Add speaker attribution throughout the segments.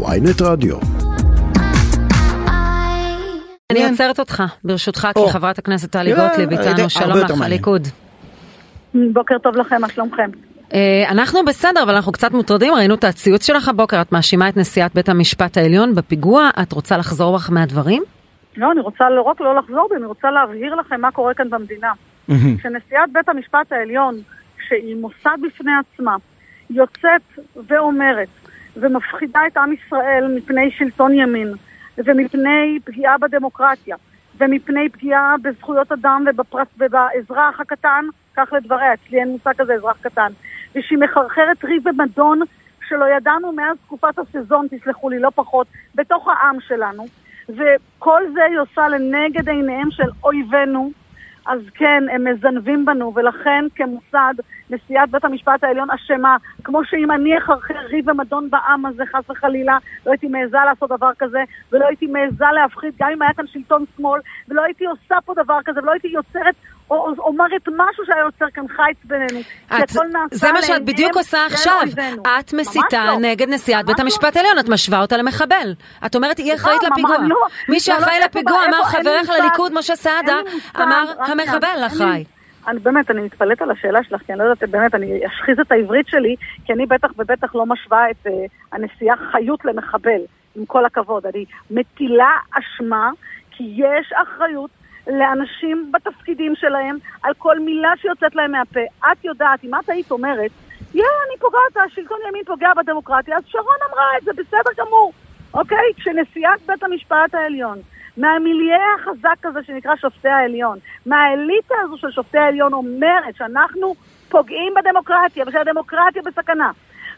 Speaker 1: ויינט רדיו.
Speaker 2: אני עוצרת אותך, ברשותך, כי חברת הכנסת טלי גוטליב איתנו, שלום לך, הליכוד.
Speaker 3: בוקר טוב לכם, מה שלומכם?
Speaker 2: אה, אנחנו בסדר, אבל אנחנו קצת מוטרדים, ראינו את הציוץ שלך הבוקר, את מאשימה את נשיאת בית המשפט העליון בפיגוע, את רוצה לחזור בך מהדברים?
Speaker 3: לא, אני רוצה לא רק לא לחזור בי, אני רוצה להבהיר לכם מה קורה כאן במדינה. כשנשיאת בית המשפט העליון, שהיא מוסד בפני עצמה, יוצאת ואומרת ומפחידה את עם ישראל מפני שלטון ימין ומפני פגיעה בדמוקרטיה ומפני פגיעה בזכויות אדם ובפרס, ובאזרח הקטן, כך לדבריה, אצלי אין מושג כזה אזרח קטן, ושהיא מחרחרת ריב ומדון שלא ידענו מאז תקופת הסזון, תסלחו לי, לא פחות, בתוך העם שלנו, וכל זה היא עושה לנגד עיניהם של אויבינו, אז כן, הם מזנבים בנו, ולכן כמוסד, נשיאת בית המשפט העליון אשמה. כמו שאם אני אחרחר ריב ומדון בעם הזה, חס וחלילה, לא הייתי מעיזה לעשות דבר כזה, ולא הייתי מעיזה להפחיד, גם אם היה כאן שלטון שמאל, ולא הייתי עושה פה דבר כזה, ולא הייתי יוצרת או אומרת משהו שהיה יוצר כאן חיץ בינינו.
Speaker 2: את, זה מה שאת בדיוק עושה עכשיו. את מסיתה לא. נגד נשיאת בית המשפט העליון, את משווה אותה למחבל. את אומרת, היא אחראית לפיגוע. לא. מי שאחראי לא, לפיגוע, אמר חברך לליכוד, משה סעדה, אמר המחבל אחראי.
Speaker 3: אני באמת, אני מתפלאת על השאלה שלך, כי אני לא יודעת, באמת, אני אשחיז את העברית שלי, כי אני בטח ובטח לא משווה את uh, הנשיאה חיות למחבל, עם כל הכבוד. אני מטילה אשמה, כי יש אחריות לאנשים בתפקידים שלהם על כל מילה שיוצאת להם מהפה. את יודעת, אם את היית אומרת, יא, אני פוגעת, השלטון ימין פוגע בדמוקרטיה, אז שרון אמרה את זה, בסדר גמור. אוקיי? כשנשיאת בית המשפט העליון, מהמיליה החזק הזה שנקרא שופטי העליון, מהאליטה הזו של שופטי העליון אומרת שאנחנו פוגעים בדמוקרטיה ושהדמוקרטיה בסכנה.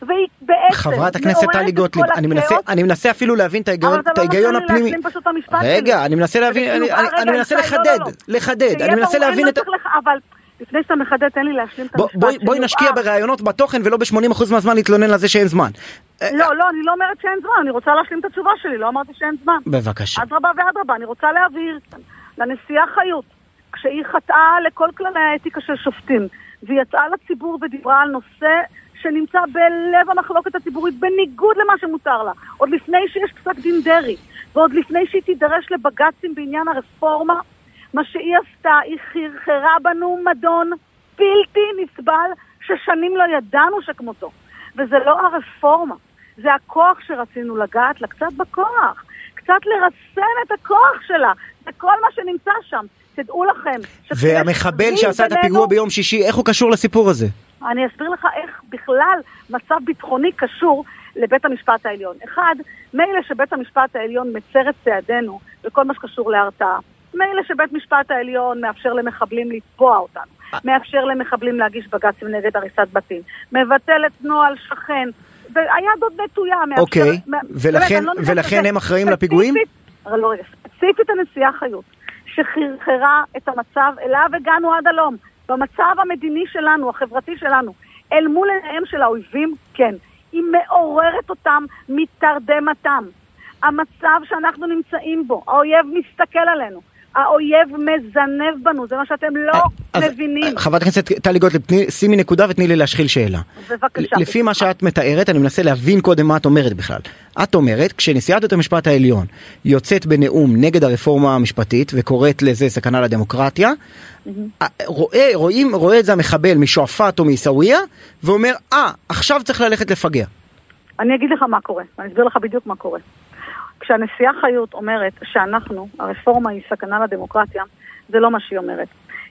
Speaker 3: והיא בעצם
Speaker 4: חברת הכנסת טלי גוטליב, אני מנסה, אני מנסה אפילו להבין את ההיגיון, את ההיגיון הפנימי. רגע, אני מנסה להבין, אני, אני מנסה לחדד, לחדד, אני מנסה להבין את...
Speaker 3: אבל לפני שאתה מחדד, תן לי להשלים את המשפט.
Speaker 4: בואי נשקיע בראיונות בתוכן ולא ב-80% מהזמן להתלונן על זה שאין זמן.
Speaker 3: לא, לא, אני לא אומרת שאין זמן, אני רוצה להשלים את התשובה שלי, לא אמרתי שאין זמן.
Speaker 4: בבקשה.
Speaker 3: אדרבה ואדרבה, אני רוצה להבהיר לנשיאה חיות, כשהיא חטאה לכל כללי האתיקה של שופטים, והיא יצאה לציבור ודיברה על נושא שנמצא בלב המחלוקת הציבורית בניגוד למה שמותר לה, עוד לפני שיש פסק דין דרעי, ועוד לפני שהיא תידרש לבג"צים בעניין הרפורמה, מה שהיא עשתה, היא חרחרה בנו מדון בלתי נסבל ששנים לא ידענו שכמותו. וזה לא הרפורמה, זה הכוח שרצינו לגעת לה, קצת בכוח. קצת לרסן את הכוח שלה, זה כל מה שנמצא שם. תדעו לכם.
Speaker 4: והמחבל שעשה את הפיגוע ביום שישי, איך הוא קשור לסיפור הזה?
Speaker 3: אני אסביר לך איך בכלל מצב ביטחוני קשור לבית המשפט העליון. אחד, מילא שבית המשפט העליון מצר את צעדינו בכל מה שקשור להרתעה. מילא שבית משפט העליון מאפשר למחבלים לתבוע אותנו. מאפשר למחבלים להגיש בג"צים נגד הריסת בתים. מבטל את נוהל שכן. והיד עוד נטויה.
Speaker 4: אוקיי, ולכן, לא ולכן הם אחראים לפיגועים?
Speaker 3: לא, רגע, ספציפית הנשיאה חיות, שחרחרה את המצב אליו הגענו עד הלום. במצב המדיני שלנו, החברתי שלנו, אל מול עיניהם של האויבים, כן. היא מעוררת אותם מתרדמתם. המצב שאנחנו נמצאים בו, האויב מסתכל עלינו. האויב מזנב בנו, זה מה שאתם לא אז, מבינים.
Speaker 4: חברת הכנסת טלי גוטליב, שימי נקודה ותני לי להשחיל שאלה.
Speaker 3: בבקשה.
Speaker 4: לפי מה שאת מתארת, אני מנסה להבין קודם מה את אומרת בכלל. את אומרת, כשנשיאת בית המשפט העליון יוצאת בנאום נגד הרפורמה המשפטית וקוראת לזה סכנה לדמוקרטיה, רואה, רואים, רואה את זה המחבל משועפאט או מעיסאוויה, ואומר, אה, עכשיו צריך ללכת לפגע.
Speaker 3: אני אגיד לך מה קורה, אני אסביר לך בדיוק מה קורה. כשהנשיאה חיות אומרת שאנחנו, הרפורמה היא סכנה לדמוקרטיה, זה לא מה שהיא אומרת.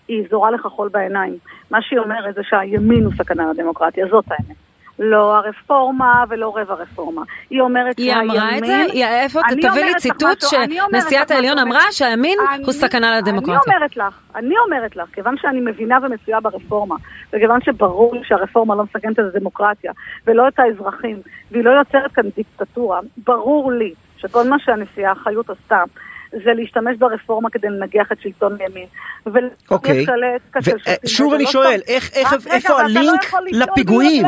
Speaker 3: היא זורה לך חול בעיניים. מה שהיא אומרת זה שהימין הוא סכנה לדמוקרטיה, זאת האמת. לא הרפורמה ולא רבע רפורמה. היא אומרת
Speaker 2: שהימין... היא אמרה את זה? היא, איפה, תביא לי ציטוט שנשיאת העליון אמרה שהימין אני, הוא סכנה לדמוקרטיה.
Speaker 3: אני אומרת לך, אני אומרת לך, כיוון שאני מבינה ומצויה ברפורמה, וכיוון שברור לי שהרפורמה לא מסכנת את הדמוקרטיה, ולא את האזרחים, והיא לא יוצרת כאן דיקטטורה, ברור לי שכל מה שהנשיאה חיות עשתה זה להשתמש ברפורמה כדי לנגח את שלטון הימין.
Speaker 4: אוקיי, שוב אני לא שואל, איפה הלינק לפיגועים?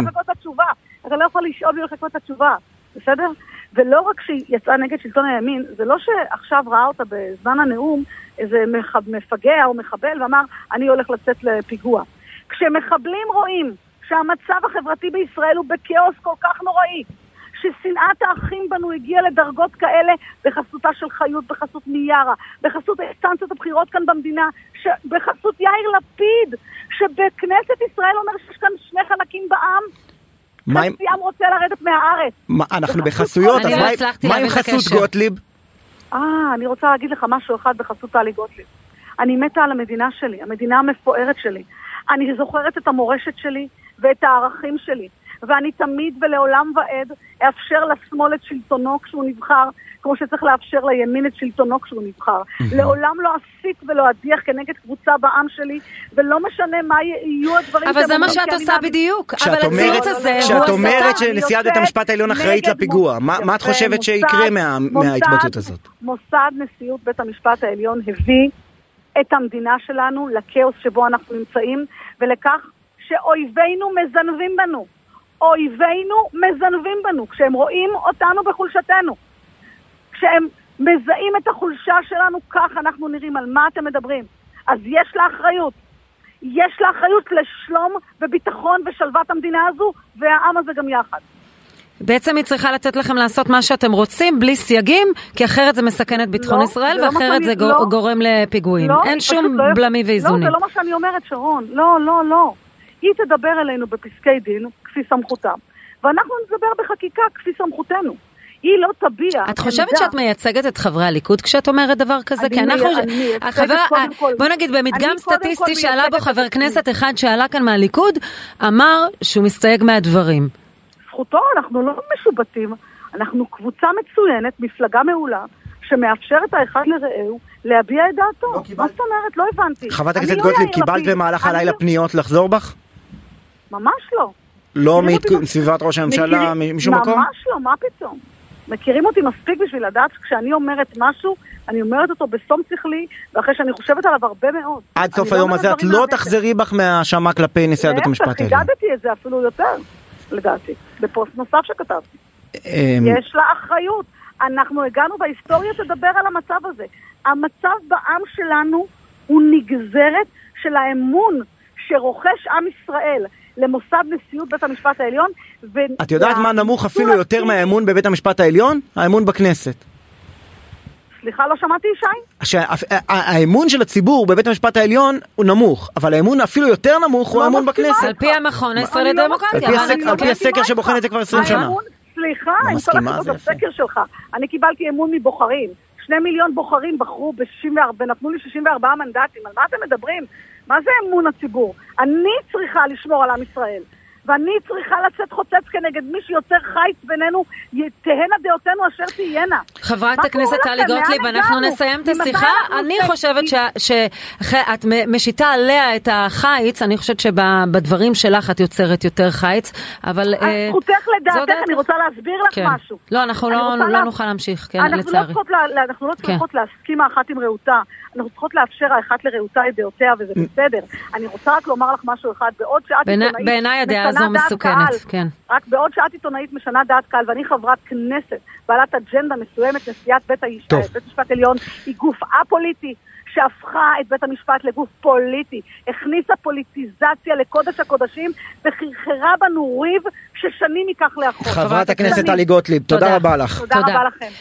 Speaker 3: אתה לא יכול לשאול בלי לחכות את התשובה, בסדר? ולא רק שהיא יצאה נגד שלטון הימין, זה לא שעכשיו ראה אותה בזמן הנאום איזה מפגע או מחבל ואמר, אני הולך לצאת לפיגוע. כשמחבלים רואים שהמצב החברתי בישראל הוא בכאוס כל כך נוראי, ששנאת האחים בנו הגיעה לדרגות כאלה בחסותה של חיות, בחסות מיארה, בחסות האינסטנציות הבחירות כאן במדינה, בחסות יאיר לפיד, שבכנסת ישראל אומר שיש כאן שני חלקים בעם. חצי עם רוצה לרדת מהארץ.
Speaker 4: מה, אנחנו בחסויות, אז
Speaker 2: לא
Speaker 4: מה עם חסות גוטליב?
Speaker 3: אה, אני רוצה להגיד לך משהו אחד בחסות טלי גוטליב. אני מתה על המדינה שלי, המדינה המפוארת שלי. אני זוכרת את המורשת שלי ואת הערכים שלי. ואני תמיד ולעולם ועד אאפשר לשמאל את שלטונו כשהוא נבחר, כמו שצריך לאפשר לימין את שלטונו כשהוא נבחר. לעולם לא אסיק ולא אדיח כנגד קבוצה בעם שלי, ולא משנה מה יהיו הדברים
Speaker 2: אבל זה מה שאת עושה בדיוק. אבל הציוץ הזה הוא
Speaker 4: כשאת אומרת שנשיאת בית המשפט העליון אחראית לפיגוע, מה את חושבת שיקרה מההתבטאות הזאת?
Speaker 3: מוסד נשיאות בית המשפט העליון הביא את המדינה שלנו לכאוס שבו אנחנו נמצאים, ולכך שאויבינו מזנבים בנו. אויבינו מזנבים בנו, כשהם רואים אותנו בחולשתנו. כשהם מזהים את החולשה שלנו, כך אנחנו נראים. על מה אתם מדברים? אז יש לה אחריות. יש לה אחריות לשלום וביטחון ושלוות המדינה הזו, והעם הזה גם יחד.
Speaker 2: בעצם היא צריכה לתת לכם לעשות מה שאתם רוצים, בלי סייגים, כי אחרת זה מסכן את ביטחון
Speaker 3: לא,
Speaker 2: ישראל,
Speaker 3: לא
Speaker 2: ואחרת זה
Speaker 3: שאני- לא.
Speaker 2: גורם לפיגועים.
Speaker 3: לא,
Speaker 2: אין שום
Speaker 3: לא-
Speaker 2: בלמים
Speaker 3: לא,
Speaker 2: ואיזונים.
Speaker 3: זה לא מה שאני אומרת, שרון. לא, לא, לא. היא תדבר אלינו בפסקי דין, כפי סמכותה, ואנחנו נדבר בחקיקה כפי סמכותנו. היא לא תביע
Speaker 2: את חושבת
Speaker 3: עמדה.
Speaker 2: שאת מייצגת את חברי הליכוד כשאת אומרת דבר כזה?
Speaker 3: אני
Speaker 2: כי אנחנו...
Speaker 3: אני מייצגת
Speaker 2: החבר-
Speaker 3: קודם כל-
Speaker 2: בוא נגיד, במדגם
Speaker 3: אני
Speaker 2: סטטיסטי שעלה בו חבר. כנסת אחד שעלה כאן מהליכוד, אמר שהוא מסתייג מהדברים.
Speaker 3: זכותו, אנחנו לא משובטים. אנחנו קבוצה מצוינת, מפלגה מעולה, שמאפשרת האחד לרעהו להביע את דעתו.
Speaker 4: לא
Speaker 3: מה
Speaker 4: קיבלת-
Speaker 3: זאת אומרת? לא הבנתי.
Speaker 4: חברת
Speaker 3: אני
Speaker 4: הכנסת
Speaker 3: לא
Speaker 4: גוטליב, קיבלת. במהלך
Speaker 3: אני
Speaker 4: הלילה
Speaker 3: לא-
Speaker 4: פניות לחזור בך?
Speaker 3: ממש לא.
Speaker 4: לא מסביבת ראש הממשלה, משום מקום?
Speaker 3: ממש לא, מה פתאום? מכירים אותי מספיק בשביל לדעת שכשאני אומרת משהו, אני אומרת אותו בשום שכלי, ואחרי שאני חושבת עליו הרבה מאוד.
Speaker 4: עד סוף
Speaker 3: אני
Speaker 4: היום הזה את לא. תחזרי בך מהאשמה כלפי נשיאת בית המשפט
Speaker 3: להפך,
Speaker 4: העליון.
Speaker 3: חידדתי את זה אפילו יותר, לדעתי, בפוסט נוסף שכתבתי.
Speaker 4: אמ,
Speaker 3: יש לה אחריות. אנחנו הגענו בהיסטוריה תדבר על המצב הזה. המצב בעם שלנו הוא נגזרת של האמון שרוכש עם ישראל למוסד נשיאות בית המשפט העליון. ו-
Speaker 4: את יודעת מה נמוך אפילו יותר מהאמון בבית המשפט העליון? האמון בכנסת.
Speaker 3: סליחה, לא שמעתי ישי?
Speaker 4: שהאמון של הציבור בבית המשפט העליון הוא נמוך, אבל האמון אפילו יותר נמוך הוא
Speaker 3: לא
Speaker 4: האמון בכנסת.
Speaker 2: על פי המכון הישראלי
Speaker 3: לא
Speaker 2: לדמוקרטיה.
Speaker 4: על פי
Speaker 2: לא
Speaker 4: הסקר שבוחן את זה כבר 20
Speaker 2: איתך.
Speaker 4: שנה.
Speaker 3: האמון, סליחה, עם כל הכבוד. לסקר שלך. אני קיבלתי אמון מבוחרים. שני מיליון בוחרים בחרו ב-64, ונתנו לי 64 מנדטים. על מה אתם מדברים? מה זה אמון הציבור? אני צריכה לשמור על עם ישראל. ואני צריכה לצאת חוצץ כנגד מי שיוצר חיץ בינינו, תהיינה דעותינו אשר תהיינה.
Speaker 2: חברת הכנסת טלי גוטליב, אנחנו? נסיים את השיחה. אני חושבת שאת משיתה עליה את החיץ, אני חושבת שבדברים שלך את יוצרת יותר חיץ, אבל... אה,
Speaker 3: זכותך
Speaker 2: זו
Speaker 3: לדעתך,
Speaker 2: דעתך.
Speaker 3: אני רוצה להסביר לך
Speaker 2: כן.
Speaker 3: משהו.
Speaker 2: לא, אנחנו לא לא נוכל להמשיך, כן,
Speaker 3: לא
Speaker 2: לצערי.
Speaker 3: אנחנו לא
Speaker 2: כן.
Speaker 3: צריכות להסכים האחת עם רעותה, אנחנו צריכות לאפשר האחת לרעותה את דעותיה, וזה בסדר. אני רוצה רק לומר לך משהו אחד, בעוד שאת עיתונאית
Speaker 2: בעיניי הדעה
Speaker 3: דעת
Speaker 2: מסוכנת,
Speaker 3: קהל,
Speaker 2: כן.
Speaker 3: רק בעוד שאת עיתונאית משנה דעת קהל, ואני חברת כנסת, בעלת אג'נדה מסוימת, נשיאת בית המשפט העליון, היא גוף א-פוליטי. שהפכה את בית המשפט לגוף פוליטי, הכניסה פוליטיזציה לקודש הקודשים וחרחרה בנו ריב ששנים ייקח לאחור.
Speaker 4: חברת הכנסת. טלי גוטליב, תודה
Speaker 2: תודה.
Speaker 4: רבה לך.
Speaker 3: תודה
Speaker 2: תודה.
Speaker 3: רבה לכם.